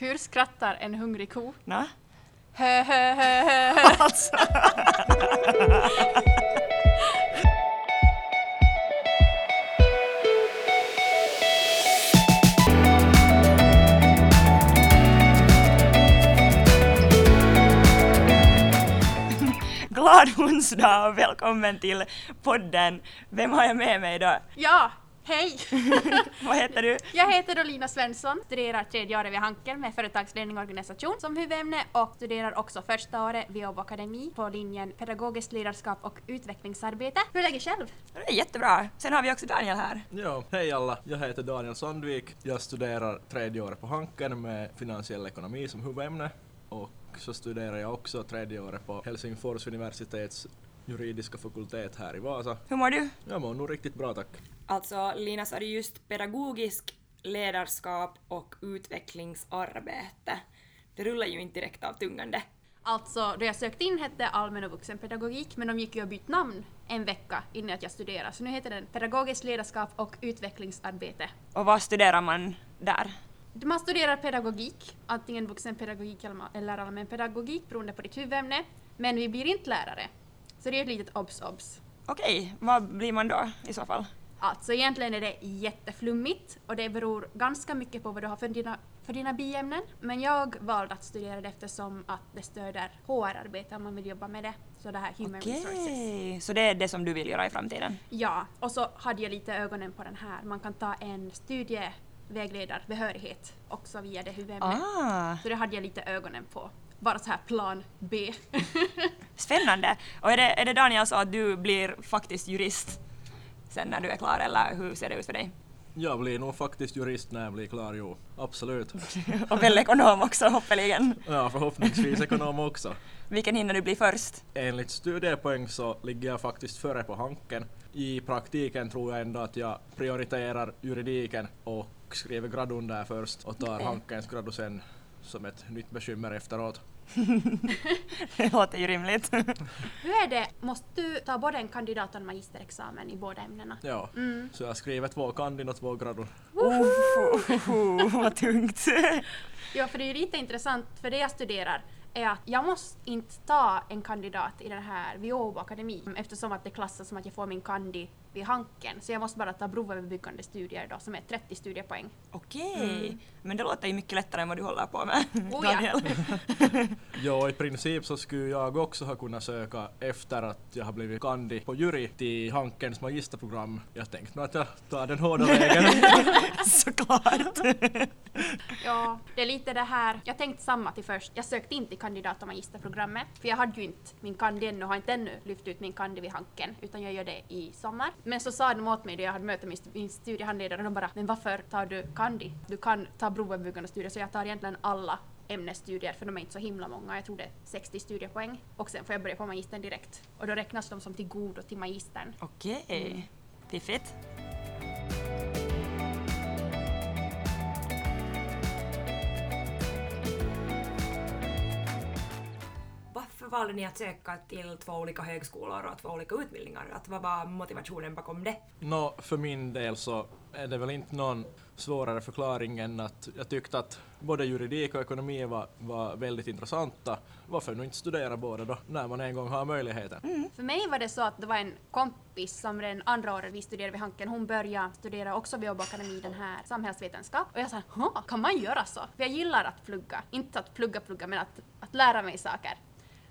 Hur skrattar en hungrig ko? Nå? Hö, hö, hö, hö, hö. Alltså. Glad onsdag och välkommen till podden. Vem har jag med mig idag? Ja, hej! Vad heter du? Jag heter Olina Svensson, studerar tredje året vid Hanken med företagsledning och organisation som huvudämne och studerar också första året vid Åbo Akademi på linjen pedagogiskt ledarskap och utvecklingsarbete. Hur är läget själv? Det är jättebra. Sen har vi också Daniel här. Ja, hej alla. Jag heter Daniel Sandvik. Jag studerar tredje året på Hanken med finansiell ekonomi som huvudämne och så studerar jag också tredje året på Helsingfors universitets juridiska fakultet här i Vasa. Hur mår du? Jag mår nog riktigt bra tack. Alltså, Lina sa du just pedagogisk ledarskap och utvecklingsarbete. Det rullar ju inte direkt av tungan det. Alltså, då jag sökte in hette allmän och vuxenpedagogik men de gick ju och bytt namn en vecka innan jag studerade så nu heter den pedagogiskt ledarskap och utvecklingsarbete. Och vad studerar man där? Man studerar pedagogik, antingen vuxenpedagogik eller allmän pedagogik beroende på ditt huvudämne, men vi blir inte lärare. Så det är ett litet obs-obs. Okej, vad blir man då i så fall? Alltså egentligen är det jätteflummigt och det beror ganska mycket på vad du har för dina, för dina biämnen. Men jag valde att studera det eftersom att det stöder HR-arbete om man vill jobba med det. Så det här Human Resources. Okej, så det är det som du vill göra i framtiden? Ja, och så hade jag lite ögonen på den här. Man kan ta en studievägledarbehörighet också via det huvudämnet. Ah, Så det hade jag lite ögonen på. Bara så här plan B. spännande! Och är det, är det Daniel så att du blir faktiskt jurist sen när du är klar eller hur ser det ut för dig? Jag blir nog faktiskt jurist när jag blir klar, jo. Absolut. Och väl ekonom också hoppeligen. Ja, förhoppningsvis ekonom också. Vilken hinner du bli först? Enligt studiepoäng så ligger jag faktiskt före på Hanken. I praktiken tror jag ändå att jag prioriterar juridiken och skriver gradun där först och tar Okej. Hankens gradu sen som ett nytt bekymmer efteråt. Det låter ju rimligt. Hur är det, måste du ta både en kandidat och en magisterexamen i båda ämnena? Ja, Mm. så jag skriver två kandin och två gradun. Oh, vad tungt! Ja, för det är ju lite intressant, för det jag studerar är att jag måste inte ta en kandidat i den här vid Åbo Akademi eftersom att det klassas som att jag får min kandi vid Hanken. Så jag måste bara ta provöverbyggande studier då som är 30 studiepoäng. Okej, men det låter ju mycket lättare än vad du håller på med, Oh ja. Daniel. Ja, i princip så skulle jag också ha kunnat söka efter att jag har blivit kandi på jury till Hankens magisterprogram. Jag tänkte nog att jag tar den hårda vägen. Såklart! Ja, det är lite det här. Jag tänkte samma till först. Jag sökte inte till kandidat och magisterprogrammet för jag hade ju inte min kandi ännu har inte ännu lyft ut min kandi vid Hanken utan jag gör det i sommar. Men så sa de åt mig då jag hade möte med min studiehandledare och de bara “men varför tar du kandi? Du kan ta provöverbyggande studier” så jag tar egentligen alla ämnesstudier för de är inte så himla många. Jag tror det är 60 studiepoäng och sen får jag börja på magistern direkt och då räknas de som till godo till magistern. Okej, fiffigt. Varför valde ni att söka till två olika högskolor och två olika utbildningar? Att vad var motivationen bakom det? Nå, för min del så är det väl inte någon svårare förklaring än att jag tyckte att både juridik och ekonomi var, var väldigt intressanta. Varför nu inte studera båda då, när man en gång har möjligheten? För mig var det så att det var en kompis som redan andra året vi studerade vid Hanken, hon började studera också vid Åbo Akademi den här samhällsvetenskap och jag sa "Hå, kan man göra så? För jag gillar att plugga, inte att plugga plugga men att, att lära mig saker.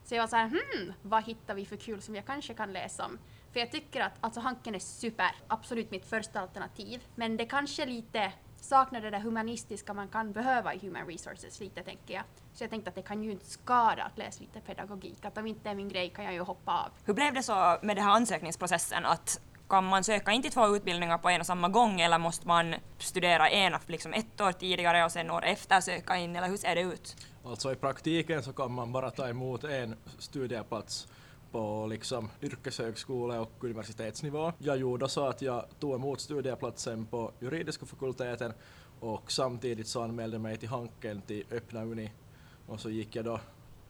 Så jag var så här, hmm, vad hittar vi för kul som jag kanske kan läsa om? För jag tycker att alltså Hanken är super, absolut mitt första alternativ. Men det kanske lite saknar det där humanistiska man kan behöva i Human Resources lite tänker jag. Så jag tänkte att det kan ju inte skada att läsa lite pedagogik. Att om inte är min grej kan jag ju hoppa av. Hur blev det så med den här ansökningsprocessen att kan man söka in till två utbildningar på en och samma gång eller måste man studera ena liksom ett år tidigare och sen år efter söka in eller hur ser det ut? Alltså i praktiken så kan man bara ta emot en studieplats på liksom yrkeshögskole och universitetsnivå. Jag gjorde så att jag tog emot studieplatsen på juridiska fakulteten och samtidigt så anmälde mig till Hanken till öppna uni och så gick jag då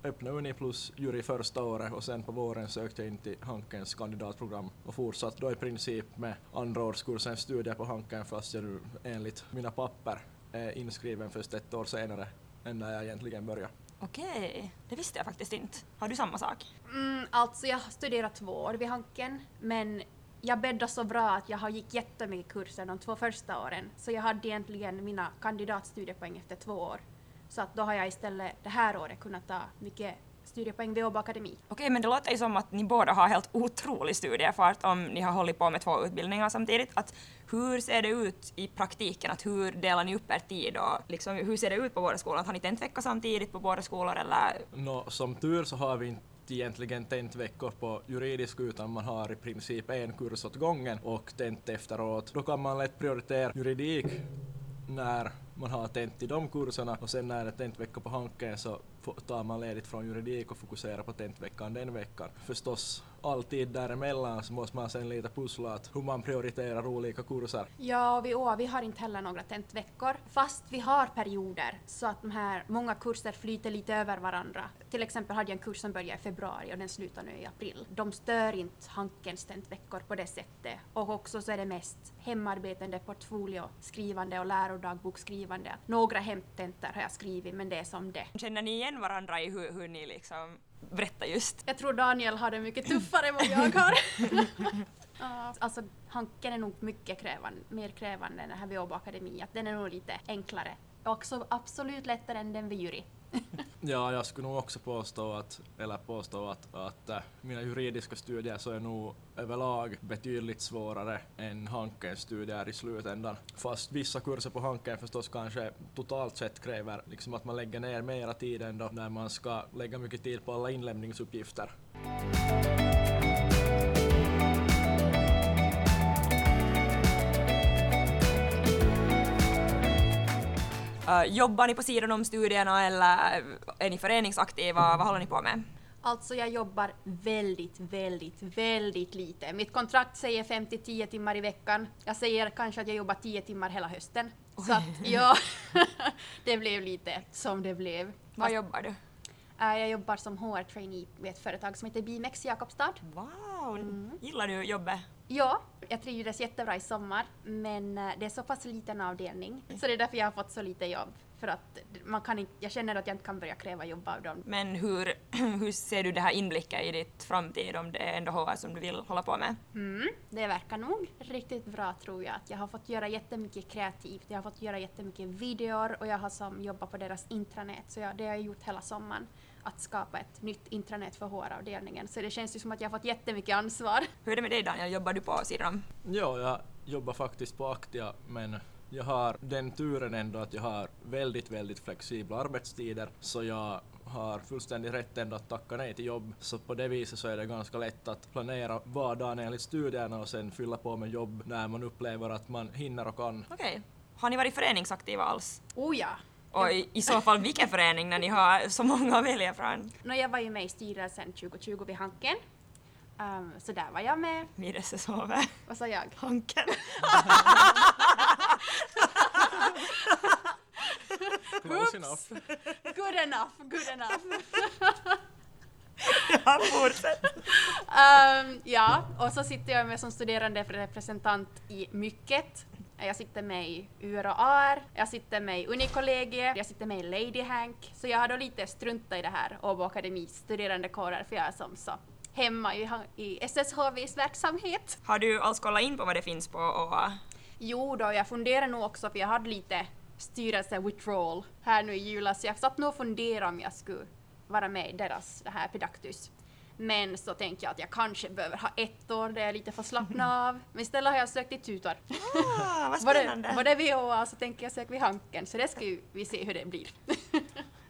öppna uni plus jury första året och sen på våren sökte jag in till Hankens kandidatprogram och fortsatte då i princip med andraårskursens studier på Hanken fast jag nu enligt mina papper är inskriven först ett år senare än när jag egentligen började. Okej, det visste jag faktiskt inte. Har du samma sak? Mm, alltså jag har studerat två år vid Hanken, men jag bäddade så bra att jag har gick jättemycket kurser de två första åren, så jag hade egentligen mina kandidatstudiepoäng efter två år. Så att då har jag istället det här året kunnat ta mycket studiepoäng vid Åbo Akademi. Okej, men det låter ju som att ni båda har helt otrolig studiefart om ni har hållit på med två utbildningar samtidigt. Att hur ser det ut i praktiken? Att hur delar ni upp er tid och liksom, hur ser det ut på båda skolorna? Har ni tentvecka samtidigt på båda skolor eller? Nå, som tur så har vi inte egentligen tentveckor på juridisk utan man har i princip en kurs åt gången och tent efteråt. Då kan man lätt prioritera juridik när man har tent i de kurserna och sen när det är tentvecka på Hanken så tar man ledigt från juridik och fokuserar på tentveckan den veckan. Förstås alltid däremellan så måste man sen lite pussla att hur man prioriterar olika kurser. Ja, vi, åh, vi har inte heller några tentveckor, fast vi har perioder så att de här många kurser flyter lite över varandra. Till exempel hade jag en kurs som började i februari och den slutar nu i april. De stör inte Hankens tentveckor på det sättet. Och också så är det mest hemarbetande, portfolio, skrivande och lärodagbokskrivande. Några hemtentor har jag skrivit, men det är som det. Känner ni igen varandra i hur, hur ni liksom berättar just? Jag tror Daniel har det mycket tuffare än vad jag har. Alltså Hanken är nog mycket krävande, mer krävande än den här vid Åbo Akademi. Att den är nog lite enklare. Och också absolut lättare än den vid jury. Ja, jag skulle nog också påstå att, eller påstå att, att äh, mina juridiska studier så är nog överlag betydligt svårare än Hankens studier i slutändan. Fast vissa kurser på Hanken förstås kanske totalt sett kräver liksom att man lägger ner mera tid än då när man ska lägga mycket tid på alla inlämningsuppgifter. Uh, jobbar ni på sidan om studierna eller är ni föreningsaktiva? Vad håller ni på med? Alltså jag jobbar väldigt, väldigt, väldigt lite. Mitt kontrakt säger 5-10 timmar i veckan. Jag säger kanske att jag jobbar 10 timmar hela hösten. Så att ja, det blev lite som det blev. Vad jobbar du? Äh, Jag jobbar som HR-trainee vid ett företag som heter Bimex i Jakobstad. Wow! Gillar du jobbet? Ja, jag trivdes jättebra i sommar, men eh, det är så pass liten avdelning. Så det är därför jag har fått så lite jobb. För att man kan inte, jag känner att jag inte kan börja kräva jobb av dem. Men hur, hur ser du det här inblicken i ditt framtid om det är ändå HR som du vill hålla på med? Mm, det verkar nog riktigt bra tror jag. Att jag har fått göra jättemycket kreativt. Jag har fått göra jättemycket videor och jag har som jobbat på deras intranät. Så jag, det har jag gjort hela sommaren. Att skapa ett nytt intranät för HR-avdelningen. Så det känns ju som att jag har fått jättemycket ansvar. Hur är det med dig Daniel, jobbar du på sidan om? Ja, jag jobbar faktiskt på Aktia men jag har den turen ändå att jag har väldigt, väldigt flexibla arbetstider så jag har fullständig rätt ändå att tacka nej till jobb. Så på det viset så är det ganska lätt att planera vardagen enligt studierna och sen fylla på med jobb när man upplever att man hinner och kan. Okej. Har ni varit föreningsaktiva alls? Oh ja! Och i, i så fall vilken förening när ni har så många att välja från? Nå, jag var ju med i styrelsen 2020 vid Hanken. Ehm, så där var jag med. Vid SSHV? Vad sa jag? Hanken? Close enough. Good enough, good enough. Ja, fortsätt. Ehm, ja, och så sitter jag med som studerande representant i mycket. Jag sitter med i UR och AR, jag sitter med i Unikollegiet, jag sitter med i Lady Hank. Så jag har då lite struntat i det här Åbo Akademis studerandekårer för jag är som så hemma i, i SSHVs verksamhet. Har du alls kollat in på vad det finns på OA? Jo då, jag funderar nog också för jag hade lite styrelse withdrawal här nu i julas. Jag satt nog och funderade om jag skulle vara med i deras det här Pedactus. Men så tänkte jag att jag kanske behöver ha ett år där jag lite får slappna av. Men istället har jag sökt till tutor. Ah, vad spännande! både vid OA så tänker jag söka vid Hanken, så det ska ju vi se hur det blir.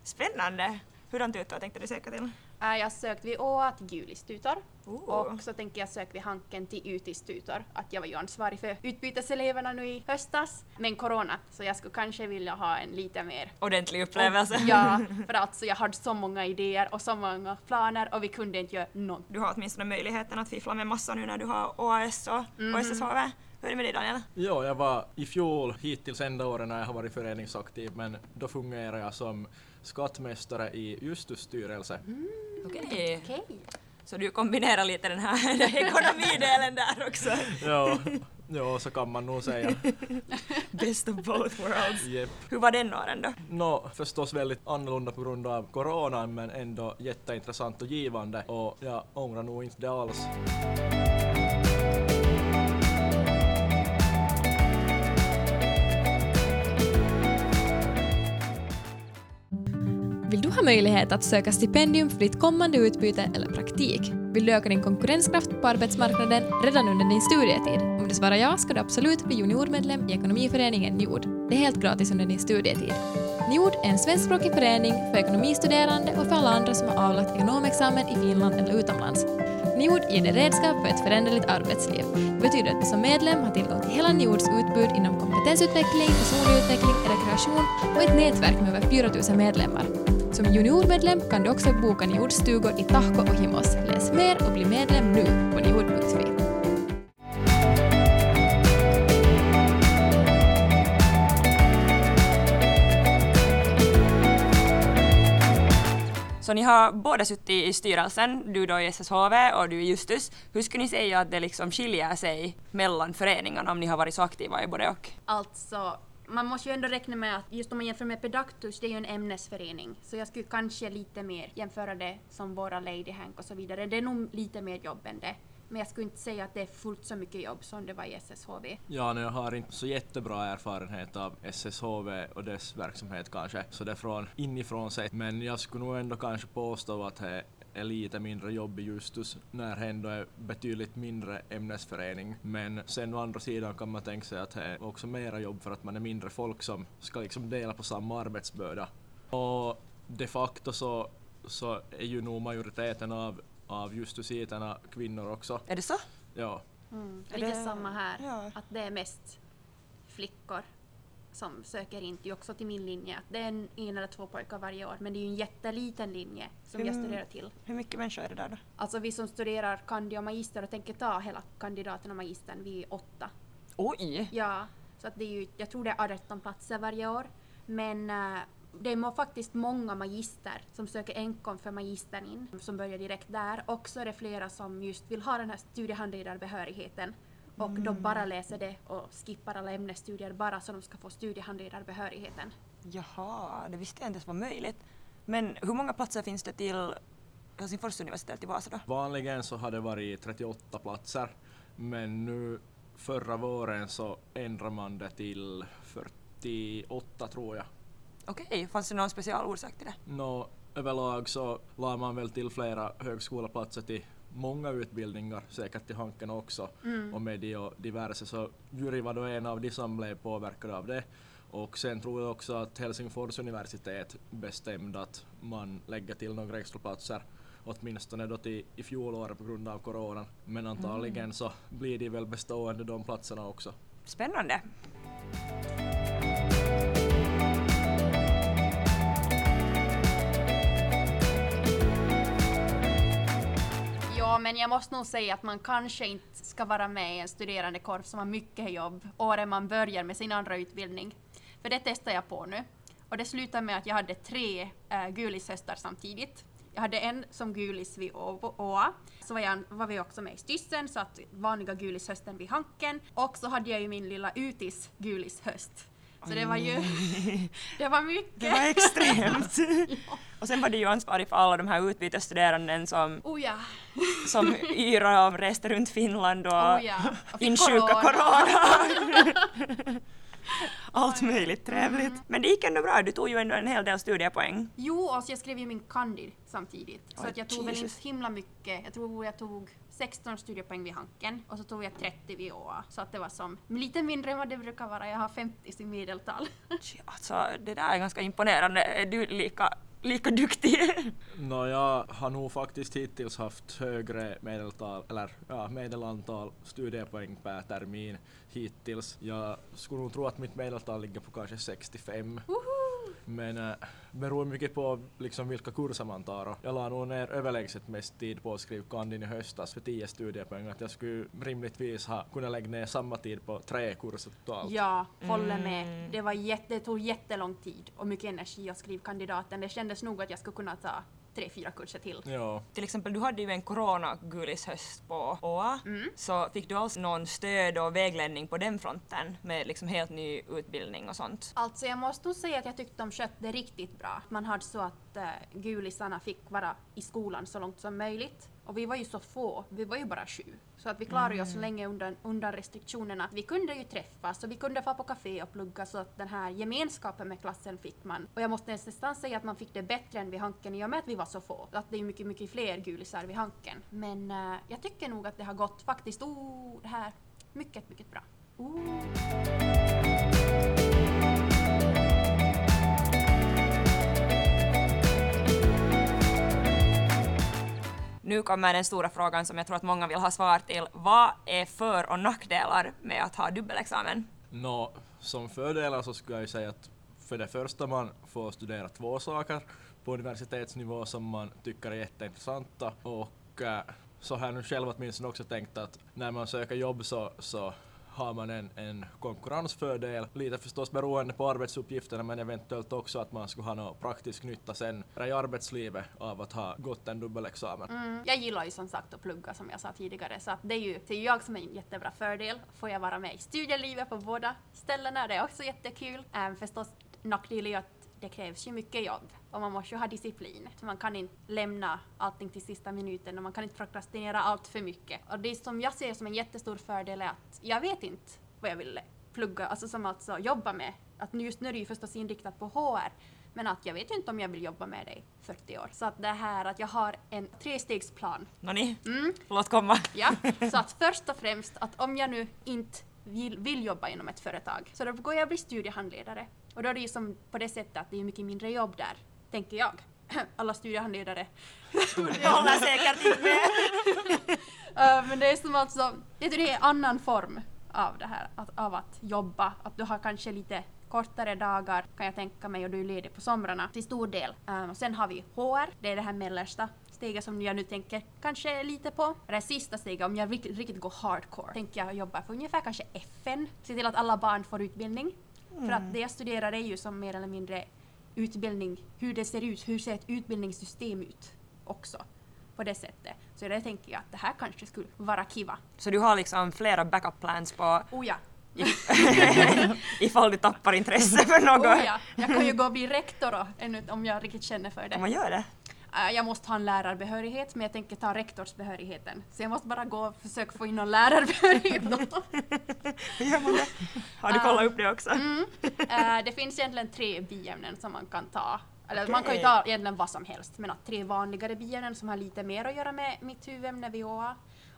Spännande! Hurdan tutor tänkte du söka till? Äh, jag har sökt vid OA till Julistutor Oh. och så tänker jag söka vid Hanken till Utistutor. Att jag var ju ansvarig för utbyteseleverna nu i höstas, men corona, så jag skulle kanske vilja ha en lite mer Ordentlig upplevelse. Ja, för alltså jag hade så många idéer och så många planer och vi kunde inte göra någonting. Du har åtminstone möjligheten att fiffla med massa nu när du har OAS och, och SSHV. Hur är det med dig Daniel? Ja, jag var i fjol hittills enda året när jag har varit föreningsaktiv men då fungerar jag som skattmästare i Justus styrelse. Okej. Okej. Så du kombinerar lite den här ekonomidelen där också. Ja, Ja, så kan man nog säga. Best of both worlds. Jep. Hur var den åren då? Nå, förstås väldigt annorlunda på grund av coronan men ändå jätteintressant och givande och jag ångrar nog inte det alls. Möjlighet att söka stipendium för ditt kommande utbyte eller praktik? Vill du öka din konkurrenskraft på arbetsmarknaden redan under din studietid? Om du svarar ja ska du absolut bli juniormedlem i ekonomiföreningen NJOD. Det är helt gratis under din studietid. NJOD är en svenskspråkig förening för ekonomistuderande och för alla andra som har avlagt ekonomexamen i Finland eller utomlands. NJOD ger dig redskap för ett föränderligt arbetsliv. Det betyder att du som medlem har tillgång till hela NJODs utbud inom kompetensutveckling, personlig utveckling, rekreation och ett nätverk med över 4 000 medlemmar. Som juniormedlem kan du också boka NJODs-stugor i Tahko och Himos. Läs mer och bli medlem nu på njord.fi. Så ni har båda suttit i styrelsen, du då i SSHV och du i Justus. Hur skulle ni säga att det liksom skiljer sig mellan föreningarna om ni har varit så aktiva i både och? Alltså, man måste ju ändå räkna med att just om man jämför med Pedactus, det är ju en ämnesförening. Så jag skulle kanske lite mer jämföra det som våra Lady Hank och så vidare. Det är nog lite mer jobb än det. Men jag skulle inte säga att det är fullt så mycket jobb som det var i SSHV. Ja, nu jag har inte så jättebra erfarenhet av SSHV och dess verksamhet kanske, så det är från inifrån sett. Men jag skulle nog ändå kanske påstå att det är lite mindre jobb i Justus när det ändå är betydligt mindre ämnesförening. Men sen å andra sidan kan man tänka sig att det är också mera jobb för att man är mindre folk som ska liksom dela på samma arbetsbörda. Och de facto så, så är ju nog majoriteten av, av justusiterna kvinnor också. Är det så? Ja. Mm. Är Lite det- samma här, ja. att det är mest flickor som söker in till också till min linje. Att Det är en, en eller två pojkar varje år, men det är ju en jätteliten linje som jag Mm. studerar till. Hur mycket människor är det där då? Alltså vi som studerar kandi och magister och tänker ta hela kandidaten och magistern, vi är åtta. Oj! Ja, så att det är ju, jag tror det är 18 platser varje år. Men eh, det är faktiskt många magister som söker enkom för magistern in, som börjar direkt där. Och så är det flera som just vill ha den här studiehandledarbehörigheten och då bara läser det och skippar alla ämnesstudier bara så de ska få studiehandledarbehörigheten. Jaha, det visste jag inte ens var möjligt. Men hur många platser finns det till Helsingfors universitet i Vasa då? Vanligen så har det varit 38 platser, men nu förra våren så ändrade man det till 48 tror jag. Okej, fanns det någon special orsak till det? Nå, överlag så la man väl till flera högskoleplatser till många utbildningar, säkert till Hanken också, och media och diverse, så jury var då en av de som blev påverkade av det. Och sen tror jag också att Helsingfors universitet bestämde att man lägger till några extra platser åtminstone då till i fjolåret på grund av coronan. Men antagligen så blir de väl bestående de platserna också. Spännande. Ja, men jag måste nog säga att man kanske inte ska vara med i en studerandekorp som har mycket jobb året man börjar med sin andra utbildning. För det testar jag på nu. Och det slutade med att jag hade tre eh, äh, gulishöstar samtidigt. Jag hade en som gulis vid Åa, så var, jag, var vi också med i Styssen, så att vanliga gulishösten vid Hanken. Och så hade jag ju min lilla utis gulishöst. Så det var ju, det var mycket. Det var extremt. Och sen var du ju ansvarig för alla de här utbytesstuderanden som, Oh ja. som yrade och reste runt Finland och Oh ja. Och insjuka corona. corona. Allt möjligt trevligt. Men det gick ändå bra, du tog ju ändå en hel del studiepoäng. Jo, och så jag skrev ju min kandi samtidigt. Så Oj, att jag tog väl Jesus. inte himla mycket. Jag tror jag tog 16 studiepoäng vid Hanken och så tog jag 30 vid Åa. Så att det var som lite mindre än vad det brukar vara. Jag har 50 i medeltal. Alltså, det där är ganska imponerande. Är du lika, lika duktig? Nå, jag har nog faktiskt hittills haft högre medeltal, eller ja, medelantal studiepoäng per termin hittills. Jag skulle nog tro att mitt medeltal ligger på kanske 65. Men äh, beror mycket på liksom vilka kurser man tar jag la nog ner överlägset mest tid på att skriva kandin i höstas för 10 studiepoäng. Att jag skulle rimligtvis ha kunnat lägga ner samma tid på tre kurser totalt. Ja, håller med. Det, var jätte, det tog jättelång tid och mycket energi att skriva kandidaten. Det kändes nog att jag skulle kunna ta tre, fyra kurser till. Ja. Till exempel, du hade ju en coronagulishöst på OA, så fick du alls någon stöd och vägledning på den fronten med liksom helt ny utbildning och sånt? Alltså jag måste nog säga att jag tyckte de skötte det riktigt bra. Man hade så att uh, gulisarna fick vara i skolan så långt som möjligt. Och vi var ju så få, vi var ju bara sju. Så att vi klarade Mm. oss länge undan, undan restriktionerna. Vi kunde ju träffas och vi kunde få på café och plugga så att den här gemenskapen med klassen fick man. Och jag måste nästan säga att man fick det bättre än vid Hanken i och med att vi var så få. Att det är mycket, mycket fler gulisar vid Hanken. Men eh, jag tycker nog att det har gått faktiskt, oh, det här, mycket, mycket bra. Oh. Nu kommer den stora frågan som jag tror att många vill ha svar till. Vad är för och nackdelar med att ha dubbelexamen? Nå, som fördelar så skulle jag ju säga att för det första man får studera två saker på universitetsnivå som man tycker är jätteintressanta och eh, så har jag nu själv åtminstone också tänkt att när man söker jobb så, så har man en, en konkurrensfördel, lite förstås beroende på arbetsuppgifterna men eventuellt också att man skulle ha någon praktisk nytta sen i arbetslivet av att ha gått en dubbelexamen. Mm, jag gillar ju som sagt att plugga som jag sa tidigare så att det är ju det är jag som är en jättebra fördel. Får jag vara med i studielivet på båda ställena, det är också jättekul. Äm, förstås nackdel är ju att det krävs ju mycket jobb och man måste ju ha disciplin. Man kan inte lämna allting till sista minuten och man kan inte prokrastinera allt för mycket. Och det som jag ser som en jättestor fördel är att jag vet inte vad jag vill plugga, alltså som alltså jobba med. Att nu- just nu är det ju förstås inriktat på HR men att jag vet ju inte om jag vill jobba med i 40 år. Så att det här att jag har en trestegsplan. Nåni, Mm, låt komma. ja, så att först och främst att om jag nu inte vill, vill jobba inom ett företag så då går jag och blir studiehandledare. Och då är det ju som på det sättet att det är mycket mindre jobb där, tänker jag. Alla studiehandledare. Håller säkert inte med. Uh, men det är som alltså, det är en annan form av det här, att, av att jobba. Att du har kanske lite kortare dagar kan jag tänka mig och du är ledig på somrarna till stor del. Um, och sen har vi HR, det är det här mellersta steget som jag nu tänker kanske lite på. Det sista steget, om jag riktigt, riktigt går hardcore, tänker jag jobba för ungefär kanske FN. Se till att alla barn får utbildning. För att det jag studerar är ju som mer eller mindre utbildning, hur det ser ut, hur ser ett utbildningssystem ut också på det sättet. Så det tänker jag att det här kanske skulle vara kiva. Så du har liksom flera backup plans på Oh ja, ifall du tappar intresse för något. oh ja. Jag kan ju gå och bli rektor då, om jag riktigt känner för det. man göra det? Äh, Jag måste ha en lärarbehörighet, men jag tänker ta rektorsbehörigheten. Så jag måste bara gå och försöka få in någon lärarbehörighet? Har du kollat upp det också? Mm. Äh, Det finns egentligen tre biämnen som man kan ta. Eller man kan ju ta egentligen vad som helst, men att tre vanligare biämnen som har lite mer att göra med mitt huvudämne vid OA.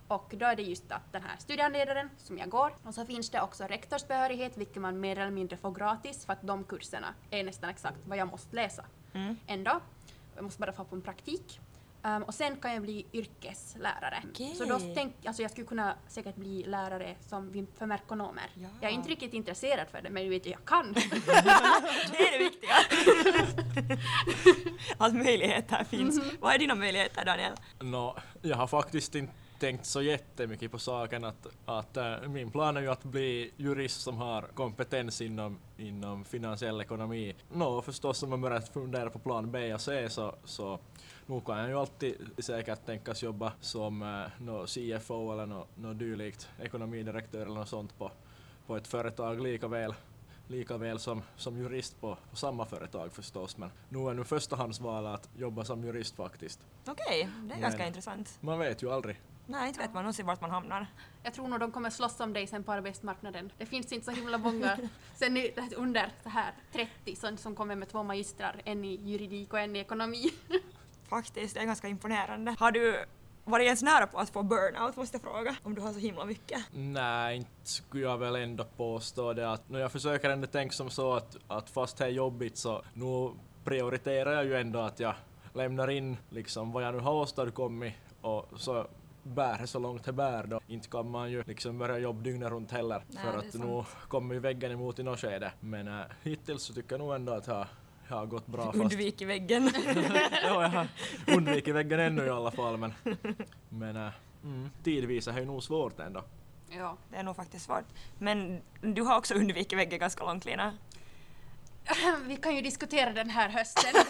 Och då är det just att den här studiehandledaren som jag går. Och så finns det också rektorsbehörighet, vilket man mer eller mindre får gratis för att de kurserna är nästan exakt vad jag måste läsa. Mm. Ändå. Jag måste bara få på en praktik. Um, och sen kan jag bli yrkeslärare. Okej. Så då tänk, alltså jag skulle kunna säkert bli lärare som för merkonomer. Ja. Jag är inte riktigt intresserad för det, men du vet jag kan. Det är det viktiga. att möjligheter finns. Vad är dina möjligheter Daniel? Nå, jag har faktiskt inte tänkt så jättemycket på saken att, att äh, min plan är ju att bli jurist som har kompetens inom, inom finansiell ekonomi. Nå, förstås om man börjar fundera på plan B och C så, så nog kan jag ju alltid säkert tänkas jobba som äh, nå CFO eller nå, nå dylikt, ekonomidirektör eller något sånt på, på ett företag lika väl lika väl som, som jurist på, på samma företag förstås, men nu är nu förstahandsvalet att jobba som jurist faktiskt. Okej, det är Men- ganska intressant. Man vet ju aldrig. Nej, inte vet man se vart man hamnar. Jag tror nog de kommer slåss om dig sen på arbetsmarknaden. Det finns inte så himla många sen under så här 30 som, som kommer med två magistrar, en i juridik och en i ekonomi. Faktiskt, det är ganska imponerande. Har du varit ens nära på att få burnout måste jag fråga, om du har så himla mycket? Nej, inte skulle jag väl ändå påstå det att när jag försöker ändå tänka som så att, att fast det är jobbigt så nu prioriterar jag ju ändå att jag lämnar in liksom vad jag nu har åstadkommit och så bär så långt det bär då. Inte kan man ju liksom börja jobba dygnet runt heller Nej, för att nu kommer ju väggen emot i något skede. Men äh, hittills så tycker jag nog ändå att jag, jag har gått bra fast Undvik i väggen. ja, jag har undvikit väggen ännu i alla fall men, men äh, mm, tidvis är det ju nog svårt ändå. ja. Det är nog faktiskt svårt. Men du har också undvikit väggen ganska långt Lina. Vi kan ju diskutera den här hösten.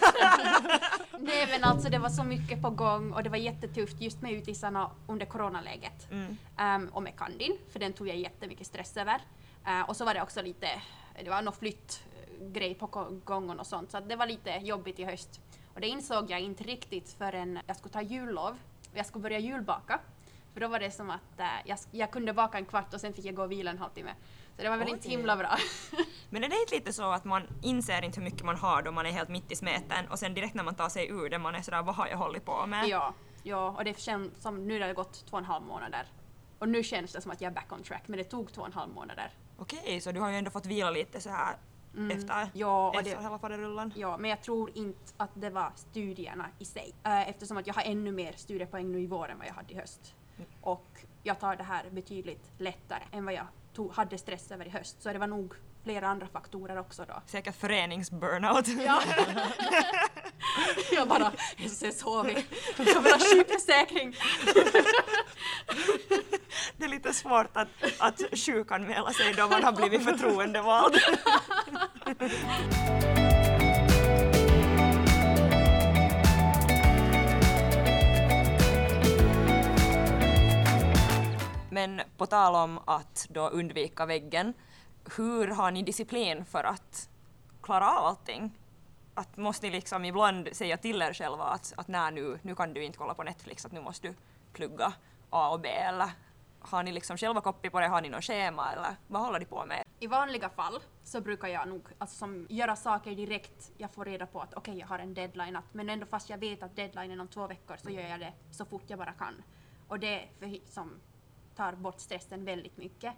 Nej men alltså det var så mycket på gång och det var jättetufft just med utisarna under coronaläget. Mm. Um, och med Kandin, för den tog jag jättemycket stress över. Uh, och så var det också lite, det var någon flyttgrej på ko- gång och sånt så det var lite jobbigt i höst. Och det insåg jag inte riktigt förrän jag skulle ta jullov jag skulle börja julbaka. För då var det som att uh, jag, jag kunde baka en kvart och sen fick jag gå och vila en halvtimme. Så det var väl Oj. himla bra. Men är det inte lite så att man inser inte hur mycket man har då man är helt mitt i smeten och sen direkt när man tar sig ur det man är sådär vad har jag hållit på med? Ja, ja, och det känns som nu har det gått två och en halv månader. Och nu känns det som att jag är back on track, men det tog två och en halv månader. Okej, så du har ju ändå fått vila lite så här efter, Mm. Ja, och efter det, hela faderullan. ja, men jag tror inte att det var studierna i sig. Eh, eftersom att jag har ännu mer studiepoäng nu i vår än vad jag hade i höst. Och jag tar det här betydligt lättare än vad jag tog, hade stress över i höst. Så det var nog flera andra faktorer också då. Säkert föreningsburnout. Ja. jag bara, jösses HV, jag vill ha sjukförsäkring. Det är lite svårt att, att sjukanmäla sig då man har blivit förtroendevald. Men på tal om att då undvika väggen, hur har ni disciplin för att klara av allting? Att måste ni liksom ibland säga till er själva att, att nej nu, nu kan du inte kolla på Netflix, att nu måste du plugga A och B eller har ni liksom själva koppi på det, har ni något schema eller vad håller ni på med? I vanliga fall så brukar jag nog alltså, som, göra saker direkt jag får reda på att okej jag har en deadline att, men ändå fast jag vet att deadline är om två veckor så gör jag det så fort jag bara kan. Och det för, som tar bort stressen väldigt mycket.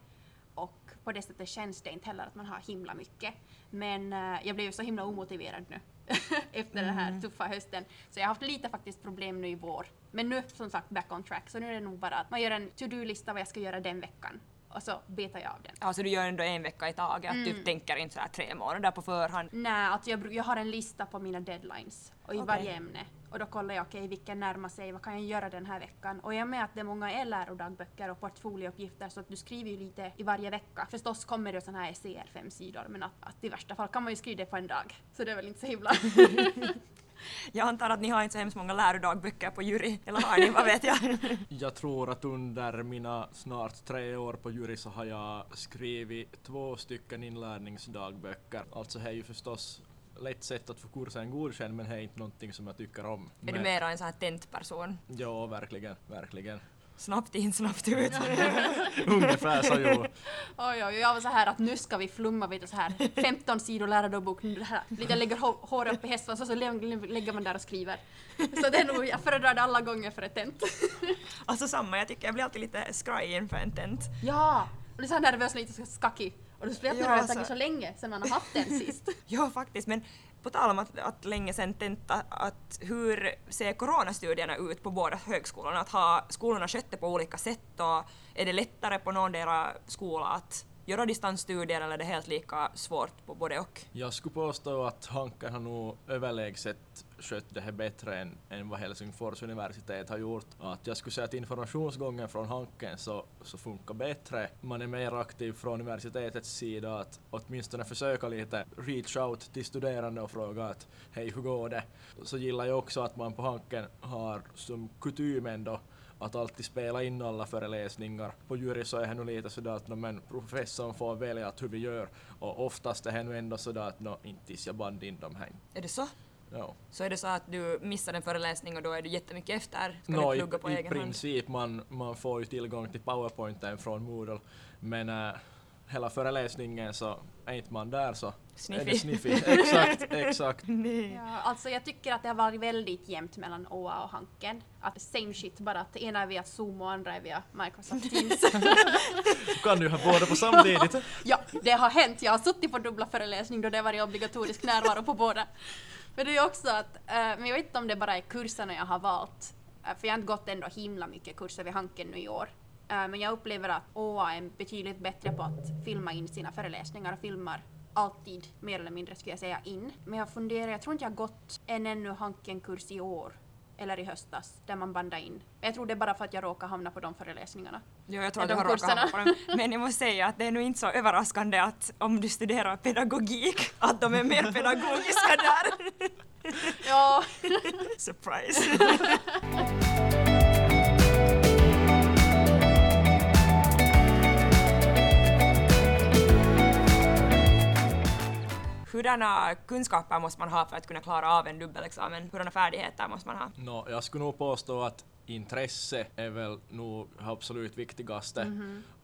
Och på det sättet känns det inte heller att man har himla mycket. Men eh, jag blev ju så himla omotiverad nu efter den här tuffa hösten. Så jag har haft lite faktiskt problem nu i vår. Men nu som sagt back on track. Så nu är det nog bara att man gör en to-do-lista vad jag ska göra den veckan. Och så betar jag av den. Alltså du gör ändå en vecka i taget, att Mm. du tänker inte så här tre månader på förhand. Nej, alltså jag, jag har en lista på mina deadlines och i Okej. varje ämne. Och då kollar jag, okej vilken närmar sig, vad kan jag göra den här veckan? Och jag med att det många är lärodagböcker och portfoliouppgifter så att du skriver ju lite i varje vecka. Förstås kommer det sådana här essäer, fem sidor, men att, att i värsta fall kan man ju skriva det på en dag. Så det är väl inte så himla... Jag antar att ni har inte så hemskt många lärodagböcker på jury, eller har ni, vad vet jag? Jag tror att under mina snart tre år på jury så har jag skrivit två stycken inlärningsdagböcker. Alltså det är ju förstås lätt sätt att få kursen godkänd men det är inte någonting som jag tycker om. Är du Men- mera en sån här tentperson? Ja, verkligen, verkligen. Snabbt in, snabbt ut. Ungefär så jo. Oj, oj, jag var så här att nu ska vi flumma vid det så här 15 sidor här, lite lägger hå- håret upp i hästen och så lä- lägger man där och skriver. Så det är nog, jag föredrar det alla gånger för ett tent. Alltså samma, jag tycker jag blir alltid lite skraj inför en tent. Ja! Och det är så här nervös, lite skackig. Och då spelar Ja, det ja, alltså- så länge sedan man har haft den sist. Ja, faktiskt, men på tal om att, att länge sedan tenta, att hur ser coronastudierna ut på båda högskolorna? Att ha skolorna skött det på olika sätt och är det lättare på någondera skola att göra distansstudier eller är det helt lika svårt på både och? Jag skulle påstå att Hanken har nog överlägset skött det här bättre än, än vad Helsingfors universitet har gjort. Att jag skulle säga att informationsgången från Hanken så, så funkar bättre. Man är mer aktiv från universitetets sida att åtminstone försöka lite reach out till studerande och fråga att hej hur går det? Så gillar jag också att man på Hanken har som kutym ändå att alltid spela in alla föreläsningar. På jury så är det nu lite sådär att no, men professorn får välja att hur vi gör och oftast är det nu ändå sådär att no, inte tills jag band in dem här. Är det så? Ja. Så är det så att du missar en föreläsning och då är du jättemycket efter? Ska No, du i, plugga på I egen hand? princip, man, man får ju tillgång till powerpointen från Moodle men äh, hela föreläsningen så är inte man där så är Sniffy. det sniffy. Exakt, exakt. Nej. Ja, alltså jag tycker att det har varit väldigt jämnt mellan OA och Hanken. Att same shit, bara att ena är via Zoom och andra är via Microsoft Teams. Du kan ju ha båda på samtidigt. ja, det har hänt. Jag har suttit på dubbla föreläsning då det har varit obligatorisk närvaro på båda. Men det är också att, eh, men jag vet inte om det bara är kurserna jag har valt. Eh, för jag har inte gått ändå himla mycket kurser vid Hanken nu i år. Eh, men jag upplever att OA är betydligt bättre på att filma in sina föreläsningar och filmar alltid mer eller mindre skulle jag säga in. Men jag funderar, jag tror inte jag har gått en ännu Hanken-kurs i år eller i höstas där man bandade in. Jag tror det är bara för att jag råkar hamna på de föreläsningarna. Jo, jag tror att du har råkat hamna på dem. Men jag måste säga att det är nog inte så överraskande att om du studerar pedagogik, att de är mer pedagogiska där. Ja, Surprise! Hurdana kunskaper måste man ha för att kunna klara av en dubbelexamen? Hurdana färdigheter måste man ha? Nå, jag skulle nog påstå att intresse är väl nog absolut viktigaste.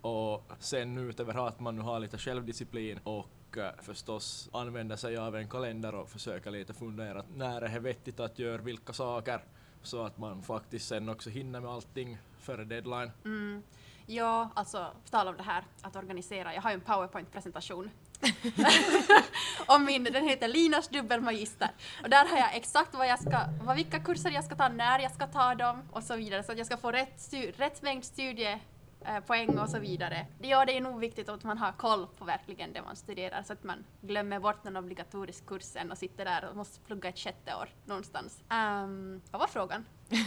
Och sen utöver att man nu har lite självdisciplin och eh, förstås använda sig av en kalender och försöka lite fundera när är det vettigt att göra vilka saker så att man faktiskt sen också hinner med allting före deadline. mm. ja, alltså på tal om det här att organisera. Jag har ju en powerpoint-presentation. om min, den heter Linas dubbelmagister. Och där har jag exakt vad jag ska, vad, vilka kurser jag ska ta, när jag ska ta dem och så vidare. Så att jag ska få rätt, stu, rätt mängd studiepoäng och så vidare. Ja, det är nog viktigt att man har koll på verkligen det man studerar så att man glömmer bort den obligatoriska kursen och sitter där och måste plugga ett sjätte år någonstans. Um, vad var frågan?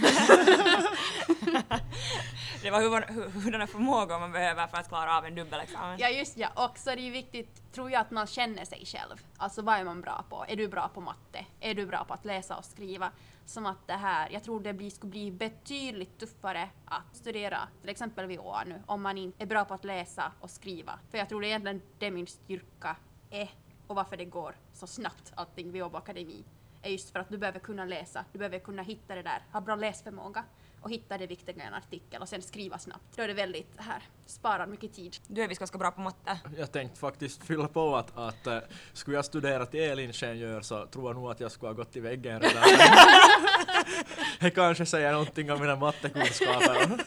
Det var hur, hur, hurdana förmågor man behöver för att klara av en dubbelexamen. Ja just ja, och så är det ju viktigt, tror jag, att man känner sig själv. Alltså vad är man bra på? Är du bra på matte? Är du bra på att läsa och skriva? Som att det här, jag tror det blir, skulle bli betydligt tuffare att studera, till exempel vid OA nu, om man inte är bra på att läsa och skriva. För jag tror det är egentligen det min styrka är och varför det går så snabbt allting vid Åbo Akademi är just för att du behöver kunna läsa, du behöver kunna hitta det där, ha bra läsförmåga och hitta det viktiga i en artikel och sen skriva snabbt. Då är det väldigt här, sparar mycket tid. Du är visst ganska bra på matte. Jag tänkte faktiskt fylla på att, att uh, skulle jag studera till elingenjör så tror jag nog att jag skulle ha gått i väggen redan. det kanske säger någonting om mina mattekunskaper.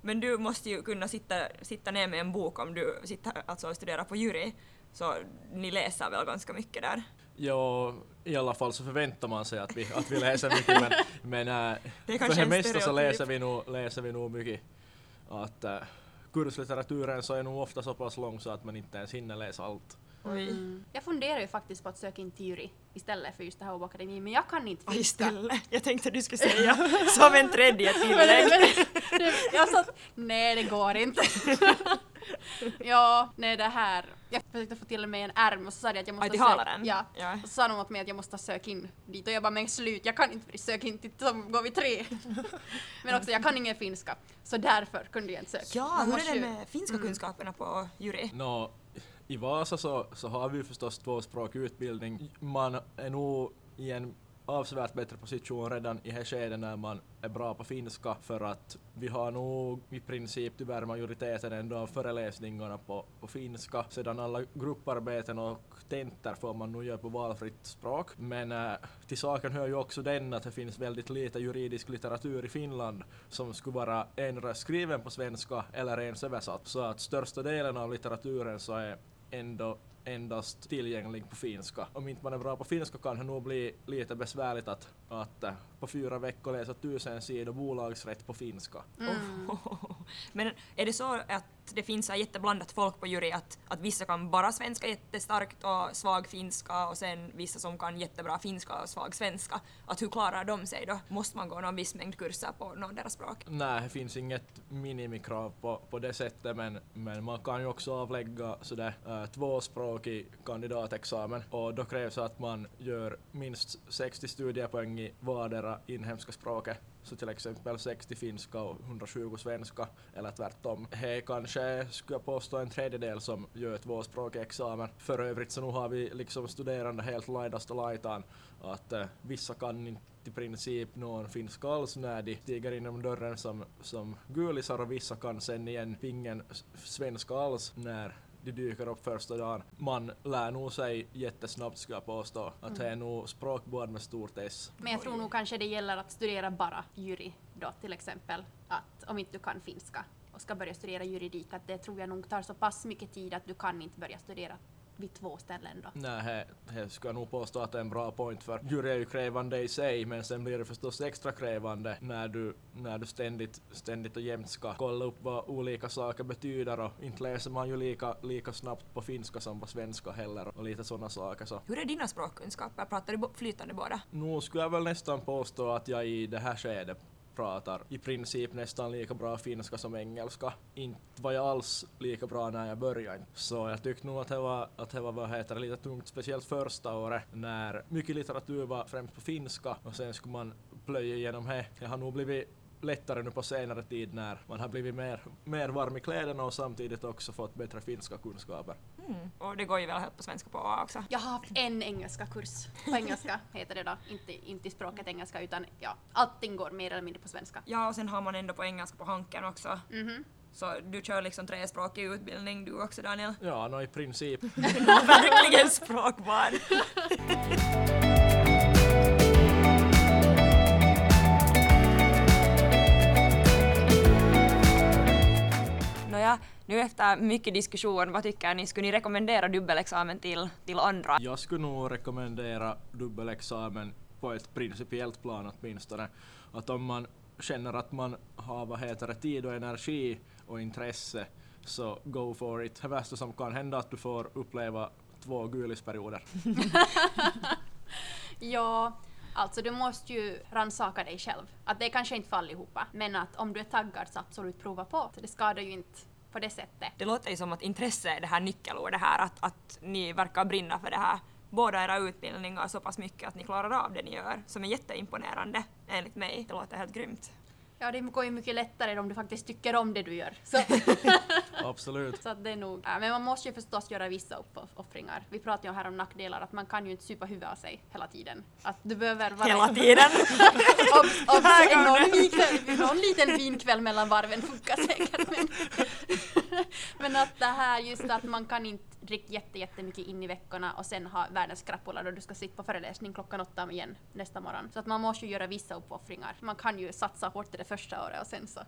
Men du måste ju kunna sitta, sitta ner med en bok om du sitter, alltså studerar på jury. Så ni läser väl ganska mycket där? Ja, i alla fall så förväntar man sig att vi, att vi läser mycket men, men äh, Det för det mesta så läser vi nog, läser vi nog mycket. Att äh, kurslitteraturen så är nog ofta så pass lång så att man inte ens hinner läsa allt. Mm. Jag funderar ju faktiskt på att söka in jury istället för just det här Åbo Akademi, men jag kan inte finska. istället. Jag tänkte att du skulle säga som en tredje tillägg. jag sa att nej det går inte. ja, nej det här. Jag försökte få till mig en ärm och så sa de att jag måste Aj, till söka- halaren? Ja. Ja. Och så sa de åt mig att jag måste söka in dit och jag bara men slut, jag kan inte söka in till som går vi tre. men också jag kan ingen finska, så därför kunde jag inte söka. Ja, Man hur är det ju- med finska kunskaperna på jury? Nå, I Vasa så, så har vi förstås tvåspråkig utbildning. Man är nog i en avsevärt bättre position redan i det skedet när man är bra på finska för att vi har nog i princip tyvärr majoriteten ändå av föreläsningarna på, på finska. Sedan alla grupparbeten och tentor får man nog göra på valfritt språk. Men äh, till saken hör ju också den att det finns väldigt lite juridisk litteratur i Finland som skulle vara en skriven på svenska eller ens översatt. Så att största delen av litteraturen så är ändå endast tillgänglig på finska. Om inte man är bra på finska kan det nog bli lite besvärligt att, att äh, på fyra veckor läsa tusen sidor bolagsrätt på finska. Mm. Men är det så att det finns så här jätteblandat folk på jury, att, att vissa kan bara svenska jättestarkt och svag finska och sen vissa som kan jättebra finska och svag svenska. Att hur klarar de sig då? Måste man gå någon viss mängd kurser på någon deras språk? Nej, det finns inget minimikrav på, på det sättet men, men man kan ju också avlägga sådär äh, i kandidatexamen och då krävs att man gör minst 60 studiepoäng i vardera inhemska språket. Så till exempel 60 finska och 120 svenska eller tvärtom. Det är kanske, skulle jag påstå, en tredjedel som gör tvåspråkig examen. För övrigt så nu har vi liksom studerande helt laidasta laitaan att eh, vissa kan inte i princip någon finska alls när de stiger inom dörren som, som gulisar och vissa kan sen igen ingen svenska alls när de dyker upp första dagen. Man lär nog sig jättesnabbt skulle jag påstå. Att det är nog språkbord med stort S. Men jag tror nog kanske det gäller att studera bara jury då till exempel. Att om inte du kan finska och ska börja studera juridik, att det tror jag nog tar så pass mycket tid att du kan inte börja studera vid två ställen då. Nej, det ska jag nog påstå att det är en bra point för jury är ju krävande i sig men sen blir det förstås extra krävande när du, när du ständigt, ständigt och jämt ska kolla upp vad olika saker betyder och inte läser man ju lika, lika snabbt på finska som på svenska heller och lite sådana saker så Hur är dina språkkunskaper? Pratar du flytande båda? nu skulle jag väl nästan påstå att jag i det här skedet pratar i princip nästan lika bra finska som engelska. Inte var jag alls lika bra när jag började. Så jag tyckte nog att det var, att det var vad heter lite tungt, speciellt första året när mycket litteratur var främst på finska och sen skulle man plöja igenom det. Jag har nog blivit lättare nu på senare tid när man har blivit mer, mer varm i kläderna och samtidigt också fått bättre finska kunskaper. Mm. Och det går ju väl helt på svenska på A också. Jag har haft en engelska kurs. På engelska heter det då. Inte, inte språket engelska utan ja, allting går mer eller mindre på svenska. Ja, och sen har man ändå på engelska på Hanken också. Mhm. Så du kör liksom trespråkig utbildning du också Daniel? Ja, no, i princip. Verkligen språkbarn. Nu efter mycket diskussion, vad tycker ni? Skulle ni rekommendera dubbelexamen till, till andra? Jag skulle nog rekommendera dubbelexamen på ett principiellt plan åtminstone. Att om man känner att man har vad heter det, tid och energi och intresse så go for it. Det värsta som kan hända är att du får uppleva två gulisperioder. Ja, alltså du måste ju rannsaka dig själv. Att det kanske inte för allihopa, men att om du är taggad så absolut prova på. Det skadar ju inte på det sättet. Det låter ju som att intresse är det här nyckelordet här, att, att ni verkar brinna för det här. Båda era utbildningar så pass mycket att ni klarar av det ni gör, som är jätteimponerande enligt mig. Det låter helt grymt. Ja, det går ju mycket lättare om du faktiskt tycker om det du gör. Så, Absolut. så att det är nog... Ja, men man måste ju förstås göra vissa uppoffringar. Vi pratade ju här om nackdelar, att man kan ju inte supa huvudet av sig hela tiden. Att du behöver vara... Hela tiden! Obs, obs, någon, någon liten vinkväll mellan varven funkar säkert. Men, men att det här just att man kan inte dricka jätte, jättemycket in i veckorna och sen ha världens krapula då du ska sitta på föreläsning klockan åtta igen nästa morgon. Så att man måste ju göra vissa uppoffringar. Man kan ju satsa hårt det första året och sen så.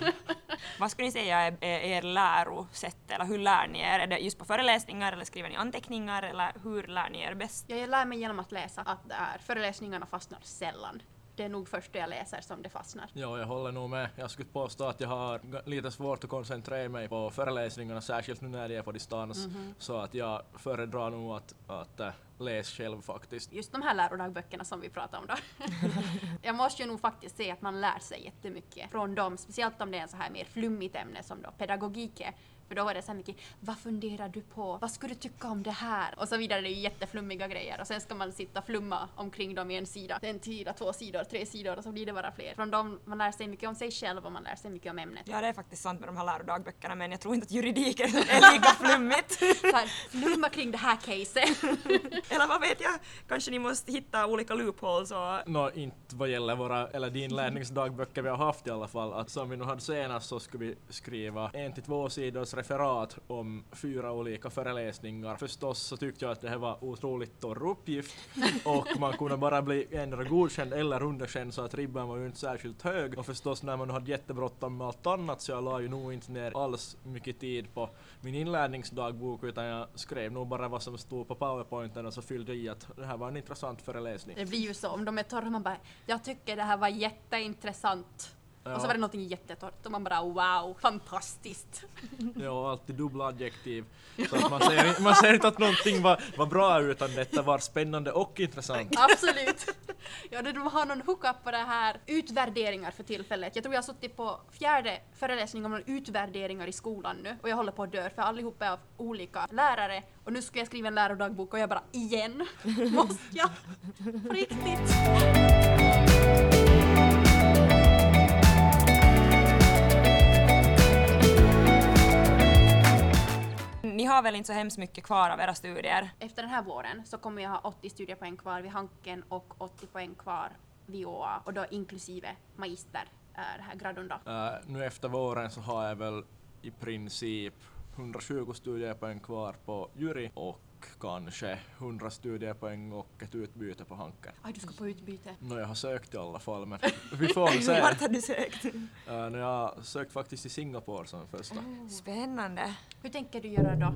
Vad skulle ni säga är, er lärosätt, eller hur lär ni er? Är det just på föreläsningar eller skriver ni anteckningar eller hur lär ni er bäst? Ja, jag lär mig genom att läsa att det är, föreläsningarna fastnar sällan. Det är nog först det jag läser som det fastnar. Ja, jag håller nog med. Jag skulle påstå att jag har lite svårt att koncentrera mig på föreläsningarna, särskilt nu när de är på distans. Så att jag föredrar nog att, att äh, läsa själv faktiskt. Just de här lärodagböckerna som vi pratar om då. jag måste ju nog faktiskt säga att man lär sig jättemycket från dem, speciellt om det är en så här mer flummigt ämne som då pedagogik är. För då är det så här mycket, vad funderar du på? Vad skulle du tycka om det här? Och så vidare, det är ju jätteflummiga grejer. Och sen ska man sitta och flumma omkring dem i en sida. En sida, två sidor, tre sidor och så blir det bara fler. Från dem, man lär sig mycket om sig själv och man lär sig mycket om ämnet. Ja, det är faktiskt sant med de här lärodagböckerna, men jag tror inte att juridik är är lika flummigt. Så här, flumma kring det här caset. eller vad vet jag, kanske ni måste hitta olika loopholes och Nå, inte vad gäller våra, eller din lärningsdagböcker vi har haft i alla fall, att som vi nu hade senast så skulle vi skriva en till två sidors referat om fyra olika föreläsningar. Förstås så tyckte jag att det här var otroligt torr uppgift och man kunde bara bli endera godkänd eller underkänd så att ribban var ju inte särskilt hög och förstås när man hade jättebråttom med allt annat så jag la ju nog inte ner alls mycket tid på min inlärningsdagbok utan jag skrev nog bara vad som stod på powerpointen och så fyllde jag i att det här var en intressant föreläsning. Det blir ju så, om de är torra, man bara jag tycker det här var jätteintressant. Och så var det någonting jättetorrt och man bara wow, fantastiskt. Ja, alltid dubbla adjektiv. Så att man, säger, man säger inte att någonting var, var bra utan detta var spännande och intressant. Absolut. Ja, de har någon hookup på det här utvärderingar för tillfället. Jag tror jag har suttit på fjärde föreläsning om utvärderingar i skolan nu och jag håller på att dö för allihopa är av olika lärare och nu ska jag skriva en lärodagbok och jag bara igen, måste jag? På riktigt? Har väl inte så hemskt mycket kvar av era studier? Efter den här våren så kommer jag ha 80 studiepoäng kvar vid Hanken och 80 poäng kvar vid OA och då inklusive magister, äh, det här gradun då. Äh, nu efter våren så har jag väl i princip 120 studiepoäng kvar på jury och kanske 100 studiepoäng och ett utbyte på Hanken. Aj, du ska på utbyte. Nå, jag har sökt i alla fall, men vi får se. Vart har du sökt? Uh, jag har sökt faktiskt i Singapore som första. Spännande. Hur tänker du göra då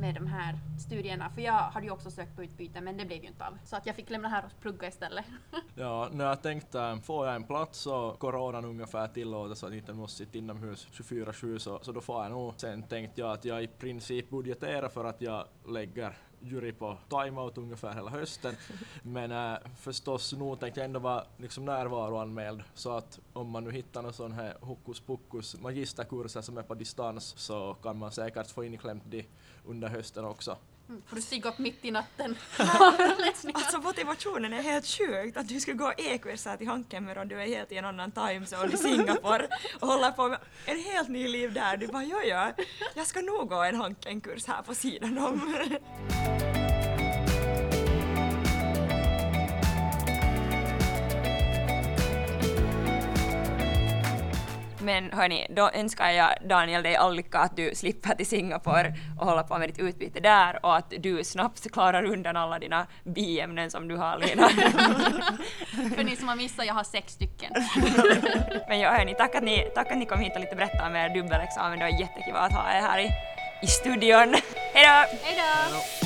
med de här studierna? För jag hade ju också sökt på utbyte men det blev ju inte av. Så att jag fick lämna här och plugga istället. Ja, när jag tänkte, får jag en plats och coronan ungefär tillåter så att jag inte måste sitta inomhus 24-7 så, så då får jag nog. Sen tänkte jag att jag i princip budgeterar för att jag lägger jury på timeout ungefär hela hösten. Men äh, förstås, nog tänkte jag ändå vara liksom närvaroanmäld så att om man nu hittar någon sån här hokus pokus magisterkurser som är på distans så kan man säkert få inklämt det under hösten också. Mm. Får du stiga upp mitt i natten? Alltså motivationen är helt sjukt att du skulle gå e-kurser till Hanken medan du är helt i en annan timezone i Singapore och håller på med en helt ny liv där. Du bara jo, jag ska nog gå en Hanken-kurs här på sidan om. Men hörni, då önskar jag Daniel dig all lycka att du slipper till Singapore och hålla på med ditt utbyte där och att du snabbt klarar undan alla dina biämnen som du har Lina. För ni som har missat, jag har sex stycken. Men ja, hörni, tack att ni, tack att ni kom hit och lite berättade om er dubbelexamen. Det var jättekul att ha er här i, i studion. Hej då! Hejdå! Ja.